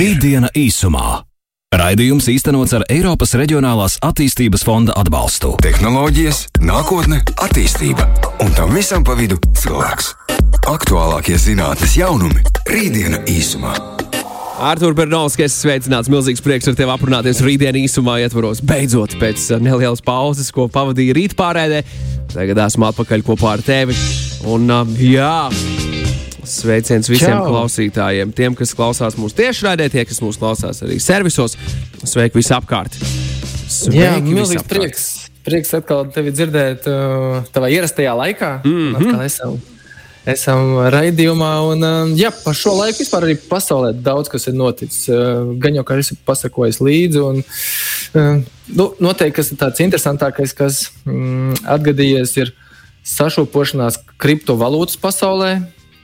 Rītdiena īsumā. Raidījums īstenots ar Eiropas Reģionālās attīstības fonda atbalstu. Tehnoloģijas, nākotne, attīstība un tam visam pa vidu cilvēks. Aktuālākie zinātnes jaunumi - Rītdiena īsumā. Artur Bernovskis, sveicināts, milzīgs prieks ar tevi aprunāties rītdienas īsumā, ietvaros. Beidzot, pēc uh, nelielas pauzes, ko pavadīju rītpārēdē, tagad esmu atpakaļ kopā ar tevi. Un, um, jā, sveiciens visiem Čau. klausītājiem, tiem, kas klausās mūsu tiešraidē, tie, kas mūs klausās arī servisos. Sveiki visapkārt! Sveiki Jā, milzīgs prieks. Prieks atkal tevi dzirdēt uh, tavā ierastajā laikā. Mm. -hmm. Esam, esam raidījumā. Un, uh, jā, pa šo laiku vispār arī pasaulē daudz kas ir noticis. Uh, gan jau kā esi pasakojis līdzi. Un, uh, nu, noteikti, kas ir tāds interesantākais, kas mm, atgadījies, ir sašūpošanās kriptovalūtas pasaulē.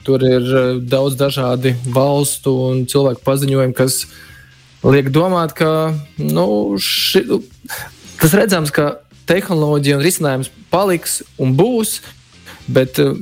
Tur ir uh, daudz dažādi valstu un cilvēku paziņojumi, kas liek domāt, ka nu, ši, nu, tas redzams, ka tehnoloģija un risinājums paliks un būs, bet uh,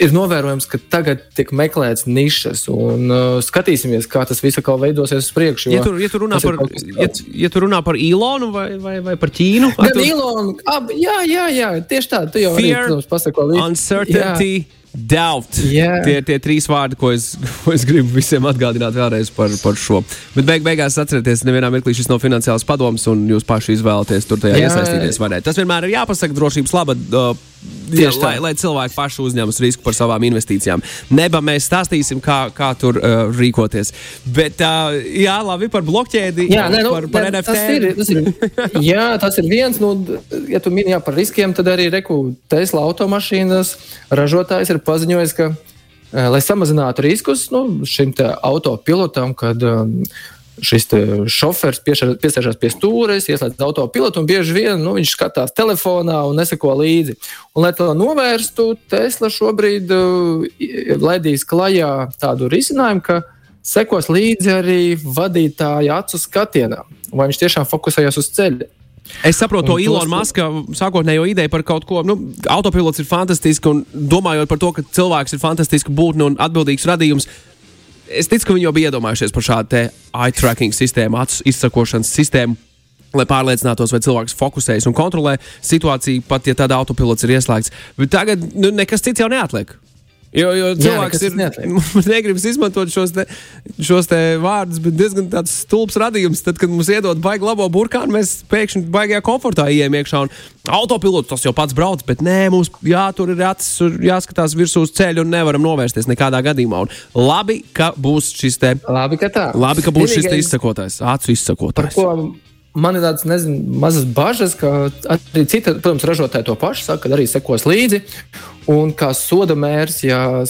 ir novērojams, ka tagad tiek meklēts nišas un uh, skatīsimies, kā tas viss atkal veidosies uz priekšu. Ja tu, ja, tu runā par, kaut ja, ja tu runā par Ilonu vai, vai, vai par Ķīnu, Gan tu- Ilona, ab, jā, jā, jā, tieši tā. Tu jau arī, Fear, protams, pasako līdzi. uncertainty, doubt. Jā. Tie ir tie trīs vārdi, ko es, ko es gribu visiem atgādināt vēlreiz par, par šo. Bet beig, beigās atcerieties, nevienā mirklī šis nav finansiāls padoms, un jūs paši izvēlaties tur tajā Jā, iesaistīties. Tas vienmēr ir jāpasaka drošības labad. Uh, Tieši tā. lai, lai cilvēki paši uzņemas risku par savām investīcijām. Neba mēs stāstīsim, kā, kā tur uh, rīkoties. Bet, uh, jā, labi par blokķēdi, Jā, nē, nu, par, par nē, NFT. tas ir, tas ir, jā, tas ir viens. Nu, ja tu mini jā, par riskiem, tad arī reku Tesla automašīnas ražotājs ir paziņojis, ka, eh, lai samazinātu riskus nu, šim te autopilotam, kad um, šis šofers piesēžas pie stūres, ieslēdz autopilotu un bieži vien nu, viņš skatās telefonā un neseko līdzi. Un, lai to novērstu, Tesla šobrīd uh, laidīs klajā tādu risinājumu, ka sekos līdzi arī vadītāja acu skatienam, vai viņš tiešām fokusējas uz ceļa. Es saprotu to Ilona Maska sākotnējo ideju par kaut ko. Nu, autopilots ir fantastisks, un domājot par to, ka cilvēks ir fantastisks būtne un atbildīgs radījums. Es ticu, ka viņi jau bija iedomājušies par šādu eye tracking sistēmu, acu izsakošanas sistēmu. Lai pārliecinātos, vai cilvēks fokusējas un kontrolē situāciju, pat ja tāda autopilots ir ieslēgts. Bet tagad nu, nekas cits jau neatliek. Jo, jo cilvēks nekas ir. Mums negribas izmantot šos, te, šos te vārdus, bet diezgan tāds stulbs radījums. Tad, kad mums iedod baigi labo burkānu, mēs pēkšņi baigajā komfortā ejam iekšā. Un autopilots tas jau pats brauc, bet nē, mums jātur ir acis, jāskatās virsū uz ceļa un nevaram novērsties nekādā gadījumā. Un labi, ka būs šis te. Labi, ka tā. Labi, ka būs šis te Vienīgais, izsakotais, acu Par izsakotājs. ko man ir tādas nezinu, mazas bažas, ka arī citi, protams, ražotāji to pašu saka, ka arī sekos līdzi. Un kā soda mērs, ja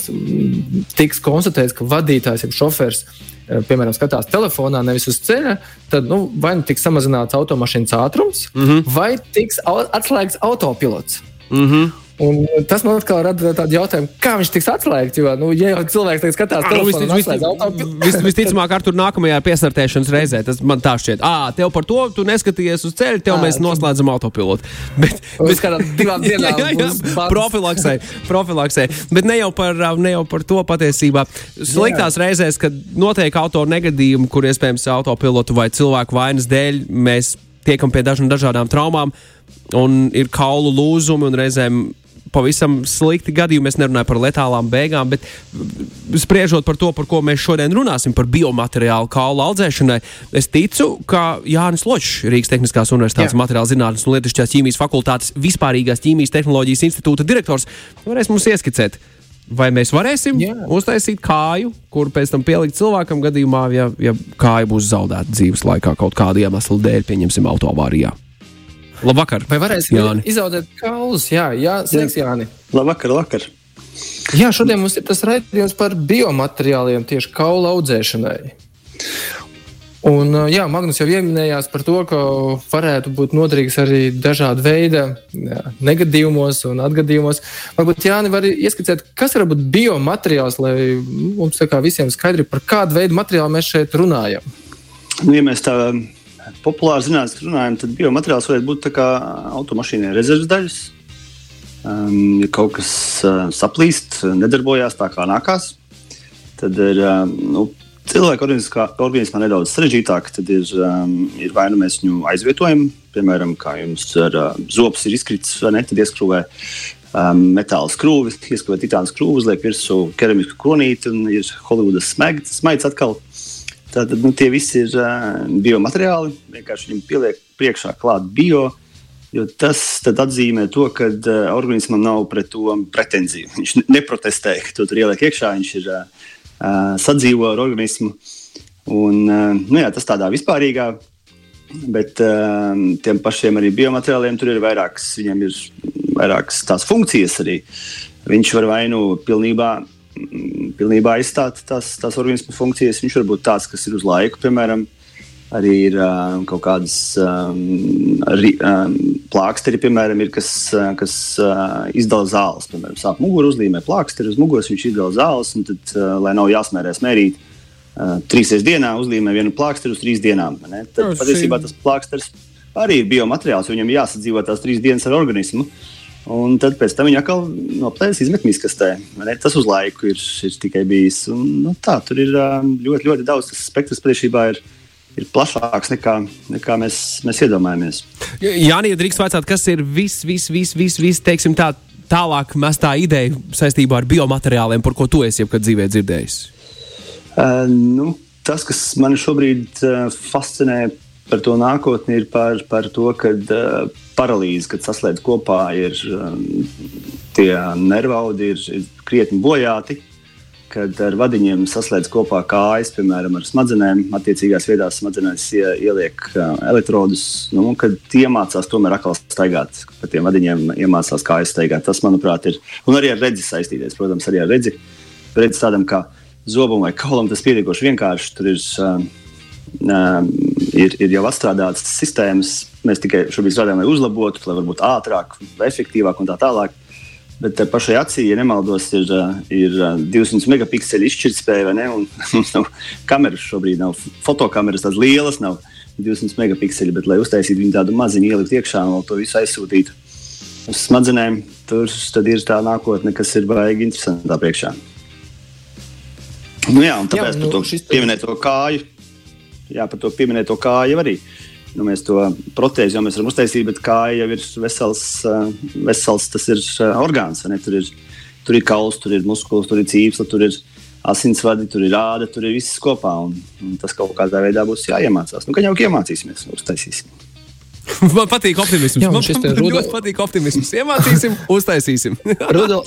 tiks konstatēts, ka vadītājs, ja šofērs, eh, piemēram, skatās telefonā, nevis uz ceļa, tad nu, vai nu tiks samazināts automašīnas ātrums, mm -hmm. vai tiks atslēgts autopilots. Mm -hmm. Un tas man atkal rada tādu jautājumu, kā viņš tiks atslēgts. Jo, nu, ja jau cilvēks tagad skatās Nu, telefonā, vis- vis- autopilotu, vis- Visticamāk, ar tur nākamajā piesartēšanas reizē tas man tā šķiet. Ah, tev par to tu neskatījies uz ceļa, tev Ā, mēs noslēdzam autopilotu. Bet, Uz kādām divām dienām jā, jā, jā, profilaksē, profilaksē. Bet ne jau, par, ne jau par to patiesībā. Sliktās reizēs, kad notiek auto negadījumi, kur iespējams autopilotu vai cilvēku vainas dēļ mēs tiekam pie dažām dažādām traumām, un ir kaulu lūzumi un reizēm. Pavisam slikti gadījumi. Es nerunāju par letālām beigām, bet spriežot par to, par ko mēs šodien runāsim, par biomateriālu kaulu audzēšanai, es ticu, ka Jānis Ločs, Rīgas Tehniskās Universitātes materiāla zinātnes un lietišķās ķīmijas fakultātes vispārīgās ķīmijas tehnoloģijas institūta direktors, varēs mums ieskicēt. Vai mēs varēsim Jā. Uztaisīt kāju, kur pēc tam pielikt cilvēkam gadījumā, ja, ja kāja būs zaudēta dzīves laikā kaut kāda iemesla dēļ, pieņemsim autoavārijā? Labvakar! Vai varēsim Jāni. izaudzēt kaulus? Jā, jā sveiks, Jāni. Labvakar, vakar. Jā, šodien mums ir tas raidījums par biomateriāliem tieši kaula audzēšanai. Un, jā, Magnus jau pieminējās par to, ka varētu būt noderīgs arī dažāda veida jā, negadījumos un atgadījumos. Varbūt Jāni var ieskicēt, kas var būt biomateriāls, lai mums tā kā visiem skaidri par kādu veidu materiālu mēs šeit runājam. Nu, ja mēs tā populāri zinātnē runājam, tad biomateriāls varētu būt automašīnai rezerves daļas. Um, ja kaut kas uh, saplīst, nedarbojās tā kā nākās, tad ir, uh, nu, cilvēka organismā, nedaudz sarežģītāk. Tad ir, um, ir vai nu mēs viņu aizvietojam, piemēram, kā jums ar uh, zops ir izkritis, vai ne, tad ieskrūvē um, metāla skrūvis, ieskrūvē titāna skrūvis, liek virsū keramisku kronīti un ir Holivudas smaids atkal. Tātad nu, tie visi ir uh, biomateriāli, vienkārši viņam pieliek priekšā klāt bio. Jo tas atzīmē to, ka uh, organismam nav pret to pretenziju. Viņš neprotestē, ka to tur ieliek iekšā. Viņš ir uh, sadzīvo ar organismu. Un, nu jā, tas tādā vispārīgā, bet tiem pašiem arī biomateriāliem tur ir vairākas, viņiem ir vairākas tās funkcijas arī. Viņš var vai nu pilnībā, pilnībā aizstāt tās, tās organismu funkcijas, viņš var būt tāds, kas ir uz laiku, piemēram, arī ir uh, kaut kādas um, ri, um, plāksteri, piemēram, ir, kas, uh, kas uh, izdala zāles. Piemēram, sāp muguru uzlīmē plāksteri uz muguras, viņš izdala zāles, un tad, uh, lai nav jāsmērē smērīt, uh, trīs dienā uzlīmē vienu plāksteri uz trīs dienām. Ne? Tad no, patiesībā tas plāksteris arī ir biomateriāls, viņam jāsadzīvo tās trīs dienas ar organismu. Un tad pēc tam viņa atkal noplēs izmetnīs kastē. Tas uz laiku ir, ir tikai bijis. Un, nu, tā, tur ir ļoti, ļoti daudz. Tas spektrs patiesībā ir ir plašāks nekā, nekā mēs, mēs iedomājamies. Jā, ja drīkst vaicāt, kas ir viss, viss, viss, viss, vis, teiksim, tā, tālāk mestā ideja saistībā ar biomateriāliem, par ko tu esi jebkad dzīvē dzirdējis? Uh, nu, tas, kas man šobrīd uh, fascinē par to nākotni, ir par, par to, ka uh, paralīze, kad saslēdz kopā, ir um, tie nervaudi, ir, krietni bojāti kad ar vadiņiem saslēdz kopā kājas, piemēram, ar smadzenēm. Attiecīgās vietās smadzenēs ieliek elektrodus, nu, kad iemācās tomēr atkal staigāt, pa tiem vadiņiem iemācās kājas staigāt. Tas, manuprāt, ir un arī ar redzi saistīties. Protams, arī ar redzi. Redzi tādam kā zobam vai kaulam tas pietiekoši vienkārši. Tur ir, uh, ir, ir jau atstrādātas sistēmas. Mēs tikai šobrīd strādājam, lai uzlabotu, lai varbūt ātrāk, efektīvāk un tā tālāk. Bet pašai acī, ja nemaldos, ir, ir 200 megapikseli izšķirtspēja, vai ne? Un mums nav kameras šobrīd, nav fotokameras tādas lielas, nav 200 megapikseli, bet lai uztaisītu viņu tādu maziņu, ielikt iekšā un to visu aizsūtītu uz smadzenēm, tur ir tā nākotne, kas ir baigi interesanta priekšā. Nu jā, un tāpēc jā, nu, par to šis... pieminēto kāju, jā, par to pieminēto kāju arī. Nu, mēs to protēzi jau varam uztaisīt, bet kāja jau ir vesels, eh, vesels tas ir eh, orgāns. Tur ir, tur ir kauls, tur ir muskulis, tur ir cīpsla, tur ir asinsvadi, tur ir rāda, tur ir viss kopā. Un, un tas kaut kādā veidā būs jāiemācās. Nu, kad jau iemācīsimies, uztaisīsim. Man patīk optimisms. Jā, man man Rudol... ļoti patīk optimisms. Iemācīsim, uztaisīsim. Rudol...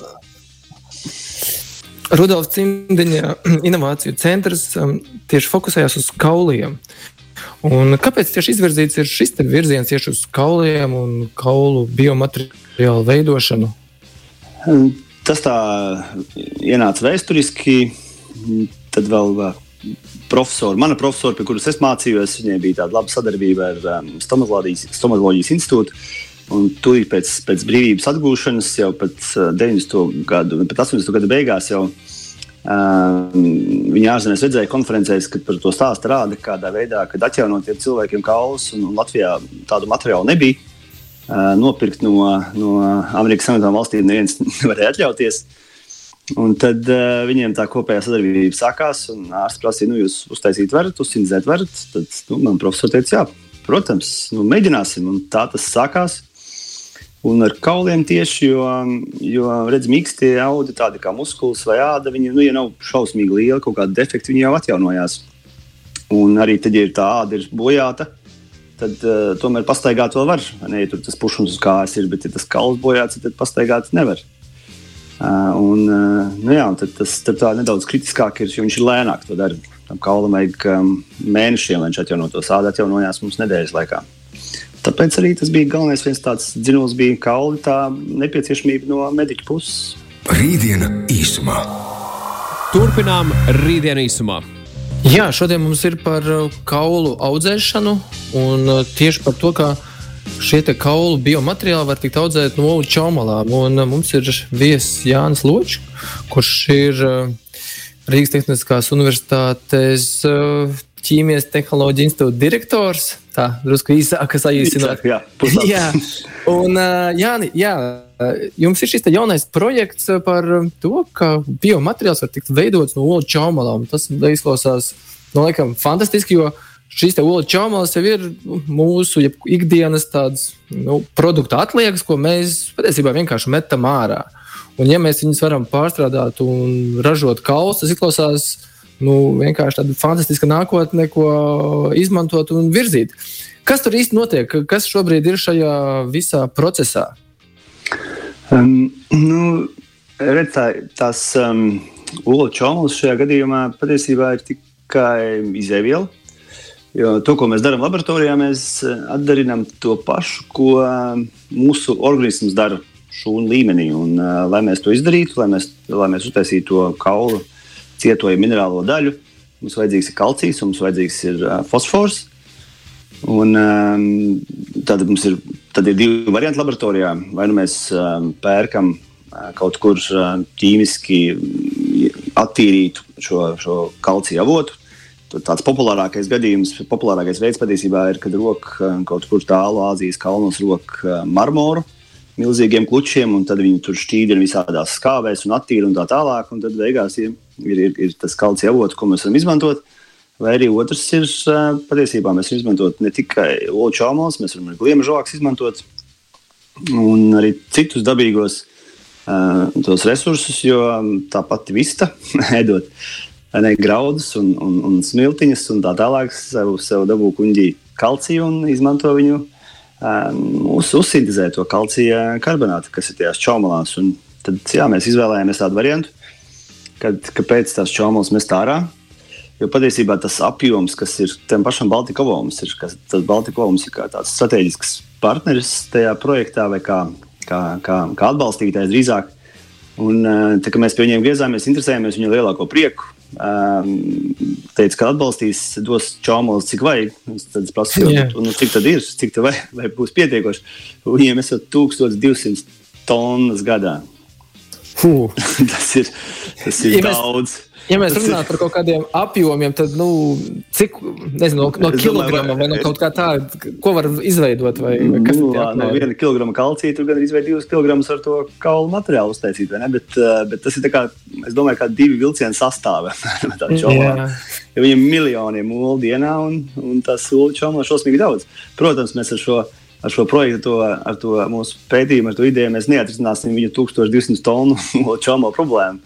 Rudolf Cimdiņa inovāciju centrs um, tieši fokusējās uz kauliem. Un kāpēc tieši izvirzīts ir šis virziens tieši uz kauliem un kaulu biomateriālu veidošanu? Tas tā ienāca vēsturiski. Tad vēl profesori, mana profesora, pie kuras es mācījos, viņai bija tāda laba sadarbība ar um, stomatoloģijas, institūtu. Un tur pēc, pēc brīvības atgūšanas, jau pēc 90. Uh, gadu, pēc 80. gada beigās, jau uh, Viņa ārzemēs redzēja konferencēs, kad par to stāstu rāda, kādā veidā, kad atjaunot cilvēkiem kaulus, un Latvijā tādu materiālu nebija. Nopirkt no, no Amerikas Savienotām valstīm neviens nevarēja atļauties. Un tad uh, viņiem tā kopējā sadarbība sākās, ārsts prasīja, nu, jūs uztaisīt varat, uzcinzēt varat. Tad nu, man profesors teica, jā, protams, nu, mēģināsim. Un tā tas sākās. Un ar kauliem tieši, jo, jo redz, mīkstie audi, tādi kā muskulis vai āda, viņi, nu, ja nav šausmīgi liela kaut kāda defekta, viņi jau atjaunojās. Un arī tad, ja tā āda ir bojāta, tad uh, tomēr pastaigāt vēl var. Ne, ja tur tas pušums uz kājas ir, bet ja tas kauls bojāts, tad pastaigāt nevar. Uh, un, uh, nu jā, tad tas tā nedaudz kritiskāk ir, jo viņš ir lēnāk to dara. Tam kaulam vajag um, mēnešiem, lai viņš atjaunotos. Āda atjaunojās mums nedēļas laikā. Tāpēc arī tas bija galvenais viens tāds dzinulis, bija kauli, tā nepieciešamība no mediķa puses. Rītdiena īsumā. Turpinām rītdienu īsumā. Jā, šodien mums ir par uh, kaulu audzēšanu un uh, tieši par to, kā šie kaulu biomateriāli var tikt audzēti no olu čaumalām. Un uh, mums ir viesis Jānis Ločs, kurš ir Rīgas Tehniskās Universitātes ķīmijas tehnoloģiju institūta direktors. Tā drusku īsāk saīsinot. Jā, jā. Un, Jāni, jā, jums ir šis jaunais projekts par to, ka biomateriāls var tikt veidots no olu čaumalām. Tas izklausās nu, laikam, fantastiski, jo šīs olu čaumas jau ir nu, mūsu ikdienas tāds, nu, produktu atliekas, ko mēs patiesībā vienkārši metam ārā. Un, ja mēs viņus varam pārstrādāt un ražot kaulus, tas izklausās nu, vienkārši tāda fantastiska nākotne, ko izmantot un virzīt. Kas tur īsti notiek? Kas šobrīd ir šajā visā procesā? Um, nu, redz, tā, tās um, čaumas šajā gadījumā patiesībā ir tikai izēviela. Jo to, ko mēs darām laboratorijā, mēs atdarinām to pašu, ko mūsu organisms dara šūnu līmenī. Un, uh, lai mēs to izdarītu, lai mēs, lai mēs uztaisītu to kaulu cietoju minerālo daļu, mums vajadzīgs ir kalcijs, mums vajadzīgs ir uh, fosfors. Un, um, tad mums ir, tad ir divi varianti laboratorijā. Vai nu mēs um, pērkam uh, kaut kur uh, ķīmiski attīrītu šo, šo kalcija avotu. Tāds populārākais gadījums, populārākais veids patiesībā ir, kad roka kaut kur tālu Āzijas kalnos roka marmoru milzīgiem klučiem, un tad viņi tur šķīdina visādās skāvēs un attīra un tā tālāk. Un tad beigās ir, ir, ir, tas kalcija avots, ko mēs varam izmantot. Vai arī otrs ir patiesībā mēs varam izmantot ne tikai olu čaumalus, mēs varam arī gliema žoks izmantot un arī citus dabīgos uh, tos resursus, jo tā pati vista ēdot ne graudus un, un, un smiltiņas un tā tālāk sev, sev dabū kuģī kalciju un izmanto viņu uz, uzsintēzē to kalcija karbonātu, kas ir tajās čaumalās. Un tad jā, mēs izvēlējāmies tādu variantu, kad, kāpēc tās čaumalas mest ārā Jo patiesībā tas apjoms, kas ir tam pašam Baltikovam, ir kas, tas Baltikovs ir kā tāds strateģisks partneris tajā projektā vai kā, kā, kā, kā atbalstītājs drīzāk. Un, tā, mēs pie viņiem griezāmies, interesējāmies viņu lielāko prieku. Um, teica, ka atbalstīs, dos čaumalus, cik vajag. Tad es prasīju, yeah. nu, cik tad ir, cik tad vai, vai būs pietiekoši. Viņiem esat 1200 tonnas gadā. tas ir, tas ir ja daudz. Mēs Ja mēs runājam par kaut kādiem apjomiem, tad nu, cik nezinu, no, no kilograma vai no kaut kā tāda, ko var izveidot? Vai, vai kas nu, no viena kilograma kalcija tur gan izveidot divus kilogramus ar to kaulu materiālu uztaisīt? Bet, eh, bet tas ir kā, es domāju, kā divi vilcieni sastāvā. ja viņiem miljoniem ulu dienā un, un tas ulu čomā šausmīgi daudz. Protams, mēs ar šo ar šo projektu, to, ar to mūsu pētījumu, ar to ideju mēs neatrisināsim viņu 1200 tonu čomo problēmu.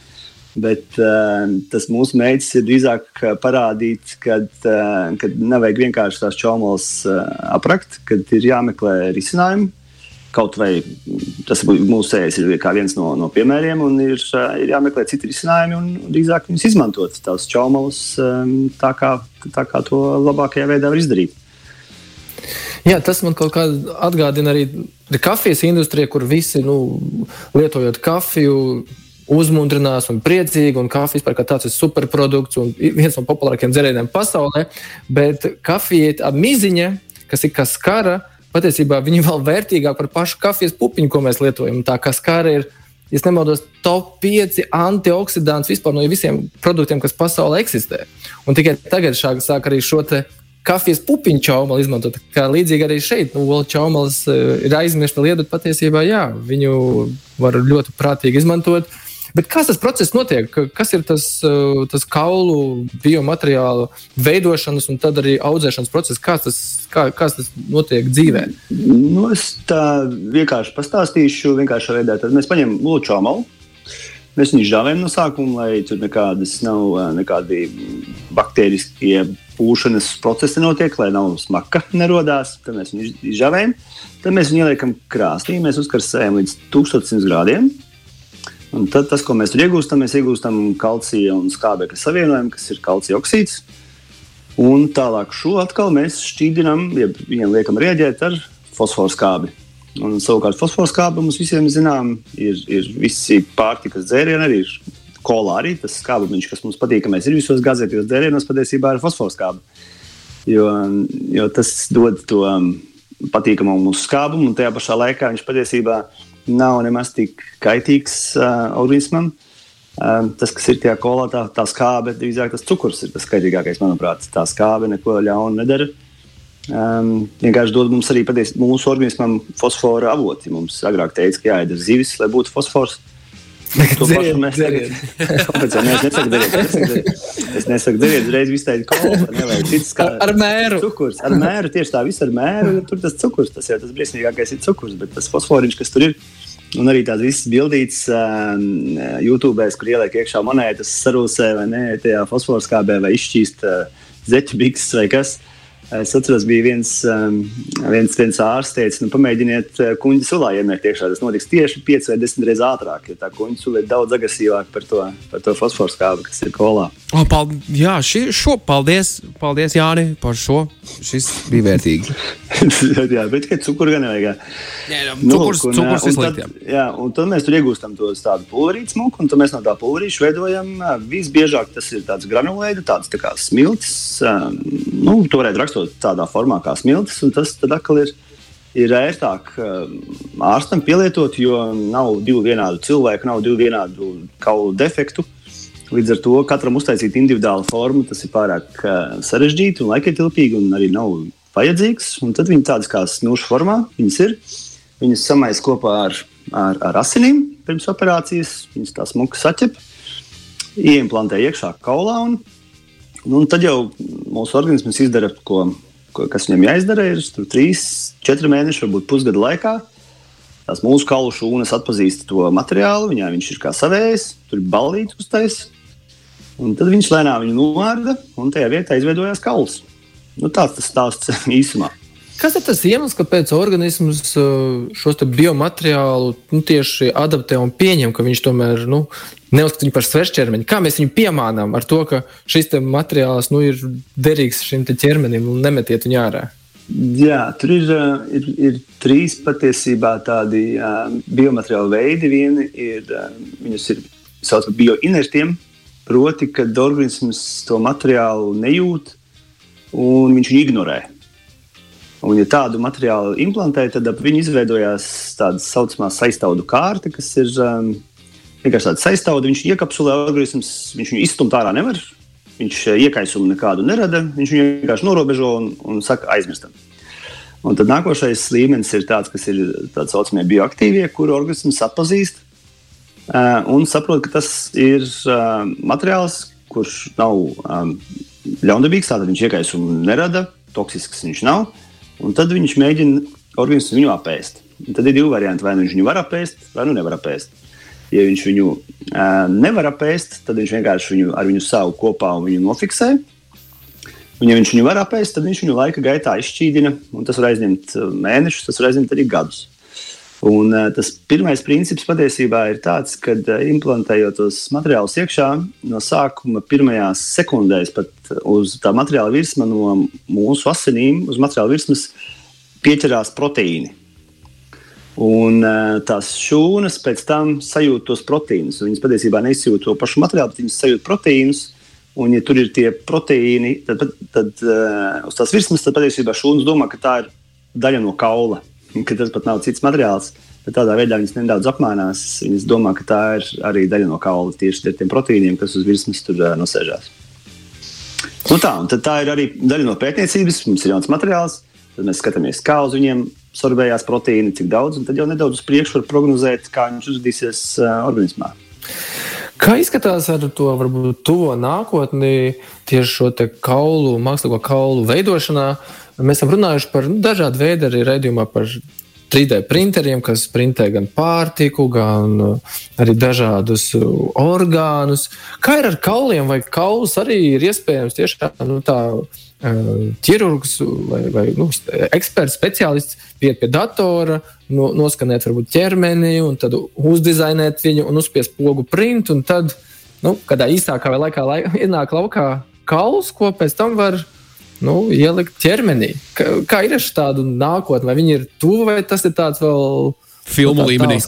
Bet uh, tas mūsu mērķis ir drīzāk parādīt, ka uh, nevajag vienkārši tās čaumolas uh, aprakt, kad ir jāmeklē risinājumi. Kaut vai tas mūsu sēdes ir viens no, no piemēriem, un ir, uh, ir jāmeklē citi risinājumi, un drīzāk viņus izmantot tās čaumolas um, tā, kā, tā kā to labākajā veidā var izdarīt. Jā, tas man kaut kā atgādina arī kafijas industriju, kur visi nu, lietojot kafiju uzmundrinās un priecīgi, un kafijas par kā tāds ir superprodukts un viens no populārākajiem dzērieniem pasaulē. Bet kafija ir miziņa, kas ir kā skara, patiesībā viņa vēl vērtīgāka par pašu kafijas pupiņu, ko mēs lietojam. Tā kā skara ir, ja nemaldos, top 5 antioksidants vispār no visiem produktiem, kas pasaulē eksistē. Un tikai tagad sāk arī šo kafijas pupiņu čaumalu izmantot. Kā līdzīgi arī šeit, nu, olu čaumalas ir aizmirsta lieta, bet patiesībā jā, viņu var ļoti prātīgi izmantot. Uh, Bet kā tas process notiek? Kas ir tas, eh, tas kaulu biomateriālu veidošanas un tad arī audzēšanas process? Kā tas, kā, kā tas notiek dzīvē? Nu, es tā vienkārši pastāstīšu, vienkārši veidā. Tad mēs paņemam lūču amalu. Mēs viņu žāvējam no sākuma, lai tur nekādas nav eh, nekādi baktēriskie pūšanas procesi notiek, lai nav smaka nerodās. Tad mēs viņu žāvējam. Tad mēs viņu ieliekam krāsnī, mēs uzkarsējam līdz 1100 grādiem. Un tad tas, ko mēs tur iegūstam, mēs iegūstam kalcija un skābekļa savienojumu, kas ir kalcija oksīds. Un tālāk šo atkal mēs šķīdinām, ja viņam liekam rieģēt ar fosforu skābi. Un, savukārt, fosforu skābi mums visiem zinām, ir, ir visi pārtikas dzērieni, arī ir kolā arī tas skābiņš, kas mums patīkamais ir visos gazētajos dzērienos, patiesībā ir fosforu skābi. Jo, jo tas dod to um, patīkamu mūsu skābumu, un tajā pašā laikā viņš patiesībā ir nav nemaz tik kaitīgs uh, organismam. Um, tas, kas ir tajā kolā, tā, tā skābe, drīzāk tas cukurs ir tas kaitīgākais, manuprāt. Tā skābe neko ļaunu nedara. Um, vienkārši dod mums arī patiesi mūsu organismam fosfora avoti. Mums agrāk teica, ka jāēd zivis, lai būtu fosfors. To pašu mēs darām. es nesaku, dariet. Es nesaku, dariet. Es nesaku, dariet. Reiz viss teikt, kola, nevajag cits kā ar, mēru. Cukurs. Ar mēru, tieši tā, viss ar mēru. Tur tas cukurs, tas jau tas briesmīgākais ir cukurs, bet tas fosforiņš, kas tur ir. Un arī tādas visas bildītas uh, YouTube, kur ieliek iekšā monētas, sarūsē vai nē, tajā fosforskābē vai izšķīst uh, zeķu bikses vai kas. Uh, Es atceros, bija viens, um, viens, viens ārsts, teica, nu, pamēģiniet uh, kuģi sulā iemērt iekšā. Tas notiks tieši 5 vai 10 reizes ātrāk, jo tā kuģi sula ir daudz agresīvāka par to, par to fosforu skābi, kas ir kolā. O, paldies, jā, šī, šo, paldies, paldies, Jāni, par šo. Šis bija vērtīgi. jā, bet tikai cukuru gan nevajag. Jā, jā, nu, cukurs, un, cukurs un, tad, jā, un tad mēs tur iegūstam to tādu pulverītu smuku, un tad mēs no tā pulverīša veidojam visbiežāk tas ir tāds granulēdu, tāds tā kā smilts. Nu, to varētu rakstīt rakstot tādā formā kā smiltis, un tas atkal ir, ir ērtāk um, ārstam pielietot, jo nav divu vienādu cilvēku, nav divu vienādu kaulu defektu. Līdz ar to katram uztaisīt individuālu formu, tas ir pārāk uh, sarežģīti un laikietilpīgi, un arī nav vajadzīgs. Un tad viņi tādas kā snūšu formā, viņas ir. Viņas samais kopā ar, ar, ar asinīm pirms operācijas, viņas tā smuki saķep, ieimplantē iekšā kaulā un Nu, tad jau mūsu organisms izdara, ko, ko, kas viņam jāizdara. Ir 3, 4 mēneši, varbūt pusgada laikā. Tās mūsu kaulu šūnas atpazīst to materiālu, viņā viņš ir kā savējs, tur ir balīts uztais. Un tad viņš lēnām viņu novārda, un tajā vietā izveidojās kauls. Nu, tāds tas stāsts īsumā. Kas ir tas iemesls, kāpēc organisms uh, šos biomateriālu nu, tieši adaptē un pieņem, ka viņš tomēr nu, neuzskata viņu par svešķermeni? Kā mēs viņu piemānām ar to, ka šis materiāls nu, ir derīgs šim ķermenim un nemetiet viņu ārā? Jā, tur ir, uh, ir, ir trīs patiesībā tādi uh, biomateriālu veidi. Viena ir, uh, viņus ir sauc par bioinertiem, proti, kad organisms to materiālu nejūt un viņš viņu ignorē. Un, ja tādu materiālu implantē, tad ap viņu izveidojās tāda saucamā saistaudu kārta, kas ir um, vienkārši tāda saistauda. Viņš iekapsulē organisms, viņš viņu izstumt ārā nevar. Viņš uh, iekaisumu nekādu nerada. Viņš viņu vienkārši norobežo un, un saka, aizmirstam. Un tad nākošais līmenis ir tāds, kas ir tā saucamie bioaktīvie, kuru organisms atpazīst uh, un saprot, ka tas ir uh, materiāls, kurš nav um, ļaundabīgs. Tātad viņš iekaisumu nerada, toksisks viņš nav. Un tad viņš mēģina organismu viņu apēst. Un tad ir divi varianti. Vai nu viņš viņu var apēst, vai nu nevar apēst. Ja viņš viņu uh, nevar apēst, tad viņš vienkārši viņu ar viņu savu kopā un viņu nofiksē. Un, ja viņš viņu var apēst, tad viņš viņu laika gaitā izšķīdina. Tas var aizņemt mēnešus, tas var aizņemt arī gadus. Un, uh, tas pirmais princips patiesībā ir tāds, ka uh, implantējot tos materiālus iekšā, no sākuma pirmajās sekundēs pat uz tā materiāla virsma, no mūsu asinīm, uz materiāla virsmas pieķerās proteīni. Un uh, tās šūnas pēc tam sajūt tos proteīnus. Viņas patiesībā neizjūt to pašu materiālu, bet viņas sajūt proteīnus. Un, ja tur ir tie proteīni, tad, tad, tad uh, uz tās virsmas tad patiesībā šūnas domā, ka tā ir daļa no kaula ka tas pat nav cits materiāls. Bet tādā veidā viņas nedaudz apmainās. Viņas domā, ka tā ir arī daļa no kaula tieši ar tiem proteīniem, kas uz virsmas tur uh, nosēžās. Nu tā, tā ir arī daļa no pētniecības. Mums ir jauns materiāls, tad mēs skatāmies, kā uz viņiem sorbējās proteīni, cik daudz, un tad jau nedaudz uz priekšu var prognozēt, kā viņš uzvedīsies uh, organismā. Kā izskatās ar to varbūt tuvo nākotni, tieši šo kaulu, mākslīgo kaulu veidošanā? Mēs esam runājuši par nu, dažādu veidu arī raidījumā par 3D printeriem, kas printē gan pārtiku, gan uh, arī dažādus uh, orgānus. Kā ir ar kauliem, vai kaulus arī ir iespējams tiešām nu, tā uh, ķirurgs vai, vai nu, eksperts, speciālists pieiet pie datora, no, noskanēt varbūt ķermeni, un tad uzdizainēt viņu un uzspiest pogu printu, un tad, nu, kādā īsākā vai laikā lai, ienāk laukā kauls, ko pēc tam var nu, ielikt ķermenī. Kā, kā ir ar tādu nākotni, vai viņi ir tuvu, vai tas ir tāds vēl filmu nu, tā, līmenī?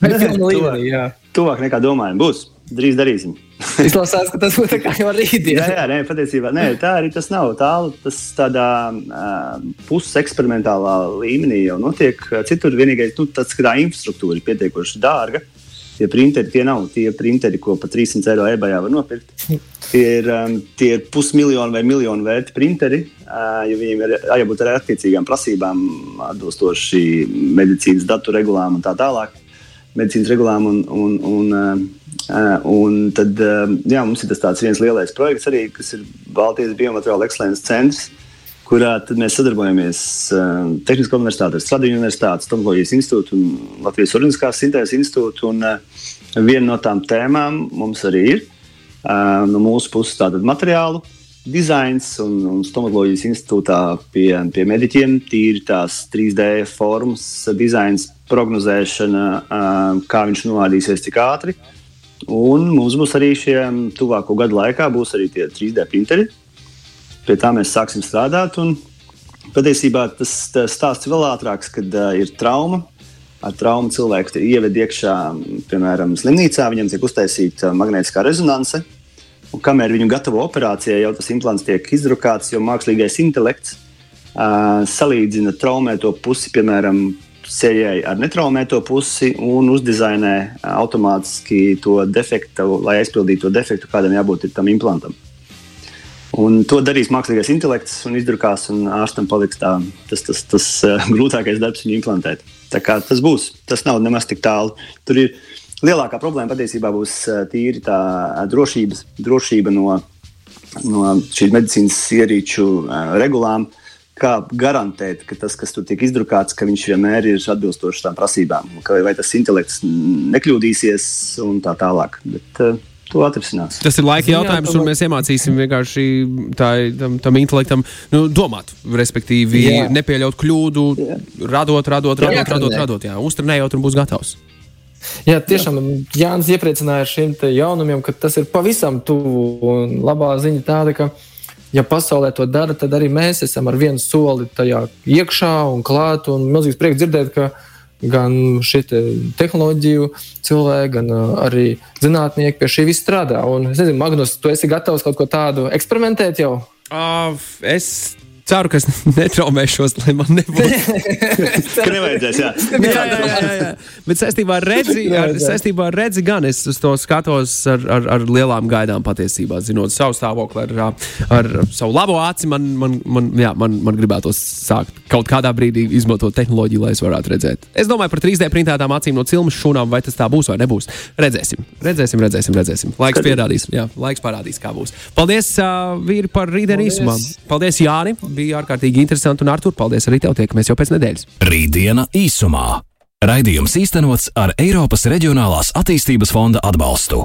Vai filmu līmenī, jā. Tuvāk nekā domājam, būs. Drīz darīsim. Izklausās, ka tas būtu kā jau rītdien. jā, jā, nē, patiesībā nē, tā arī tas nav tālu. Tas tādā uh, puseksperimentālā līmenī jau notiek. Citur vienīgais, nu, tas, ka tā infrastruktūra ir pietiekoši dārga. Uh, Tie printeri tie nav tie printeri, ko par 300 eiro eBayā var nopirkt. Tie ir, um, tie ir pusmiljonu vai miljonu vērti printeri, uh, jo viņiem ir jābūt arī attiecīgām prasībām, atbilstoši medicīnas datu regulām un tā tālāk. medicīnas regulām. Un, un, un, uh, un tad uh, jā, mums ir tas viens lielais projekts, arī, kas ir Baltijas Biomateriāla ekscelences centrs, kurā mēs sadarbojamies uh, Tehniskā universitāte, Stradīņu universitātes, Tomoloģijas institūtu un Latvijas Organiskās sintēzes institūtu. Un, uh, viena no tām tēmām mums arī ir uh, no mūsu puses tātad materiālu dizains un, un stomatoloģijas institūtā pie, pie mediķiem tīri tās 3D formas dizains, prognozēšana, kā viņš noādīsies tik ātri. Un mums būs arī šie tuvāko gadu laikā būs arī tie 3D printeri. Pie tā mēs sāksim strādāt. Un patiesībā tas, tas stāsts vēl ātrāks, kad uh, ir trauma. Ar traumu cilvēku ieved iekšā, piemēram, slimnīcā, viņam tiek uztaisīta magnētiskā rezonance. Un kamēr viņu gatavo operācijai, jau tas implants tiek izdrukāts, jo mākslīgais intelekts uh, salīdzina traumēto pusi, piemēram, sejai ar netraumēto pusi un uzdizainē automātiski to defektu, lai aizpildītu to defektu, kādam jābūt tam implantam. Un to darīs mākslīgais intelekts un izdrukās, un ārstam paliks tā, tas, tas, tas uh, grūtākais darbs viņu implantēt. Tā kā tas būs, tas nav nemaz tik tālu. Tur ir lielākā problēma patiesībā būs eh, tīri tā eh, drošības, drošība no, no šīs medicīnas ierīču eh, regulām. Kā garantēt, ka tas, kas tur tiek izdrukāts, ka viņš vienmēr ir atbilstošs tām prasībām, vai tas intelekts nekļūdīsies un tā tālāk. Bet, uh, to atrisinās. Tas ir laika jautājums, Jā, un mēs iemācīsim vienkārši tā, tam, tam intelektam nu, domāt, respektīvi, Jā. nepieļaut kļūdu, Jā. radot, radot, radot, Jā, radot, radot, radot uztrenējot un būs gatavs. Jā, tiešām Jānis iepriecināja ar šiem jaunumiem, ka tas ir pavisam tuvu. Labā ziņa tāda, ka, ja pasaulē to dara, tad arī mēs esam ar vienu soli tajā iekšā un klāt. Un milzīgs prieks dzirdēt, ka gan šie te tehnoloģiju cilvēki, gan uh, arī zinātnieki pie šī viss strādā. Un, es nezinu, Magnus, tu esi gatavs kaut ko tādu eksperimentēt jau? Uh, es ceru, ka es netraumēšos, lai man nebūtu. ka nevajadzēs, jā. jā, jā, jā, jā. Bet saistībā ar redzi, ar, saistībā ar redzi gan es uz to skatos ar, ar, ar lielām gaidām patiesībā. Zinot savu stāvokli, ar, ar savu labo aci, man, man, man, jā, man, man gribētos sākt kaut kādā brīdī izmantot tehnoloģiju, lai es varētu redzēt. Es domāju par 3D printētām acīm no cilmes šūnām, vai tas tā būs vai nebūs. Redzēsim, redzēsim, redzēsim. redzēsim. Laiks pierādīs, jā, laiks parādīs, kā būs. Paldies, uh, vīri, par rītdienu īsumā. Paldies, Jāni! Bija ārkārtīgi interesanti. Un, Artur, paldies arī tev, tiekamies jau pēc nedēļas. Rītdiena īsumā. Raidījums īstenots ar Eiropas Reģionālās attīstības fonda atbalstu.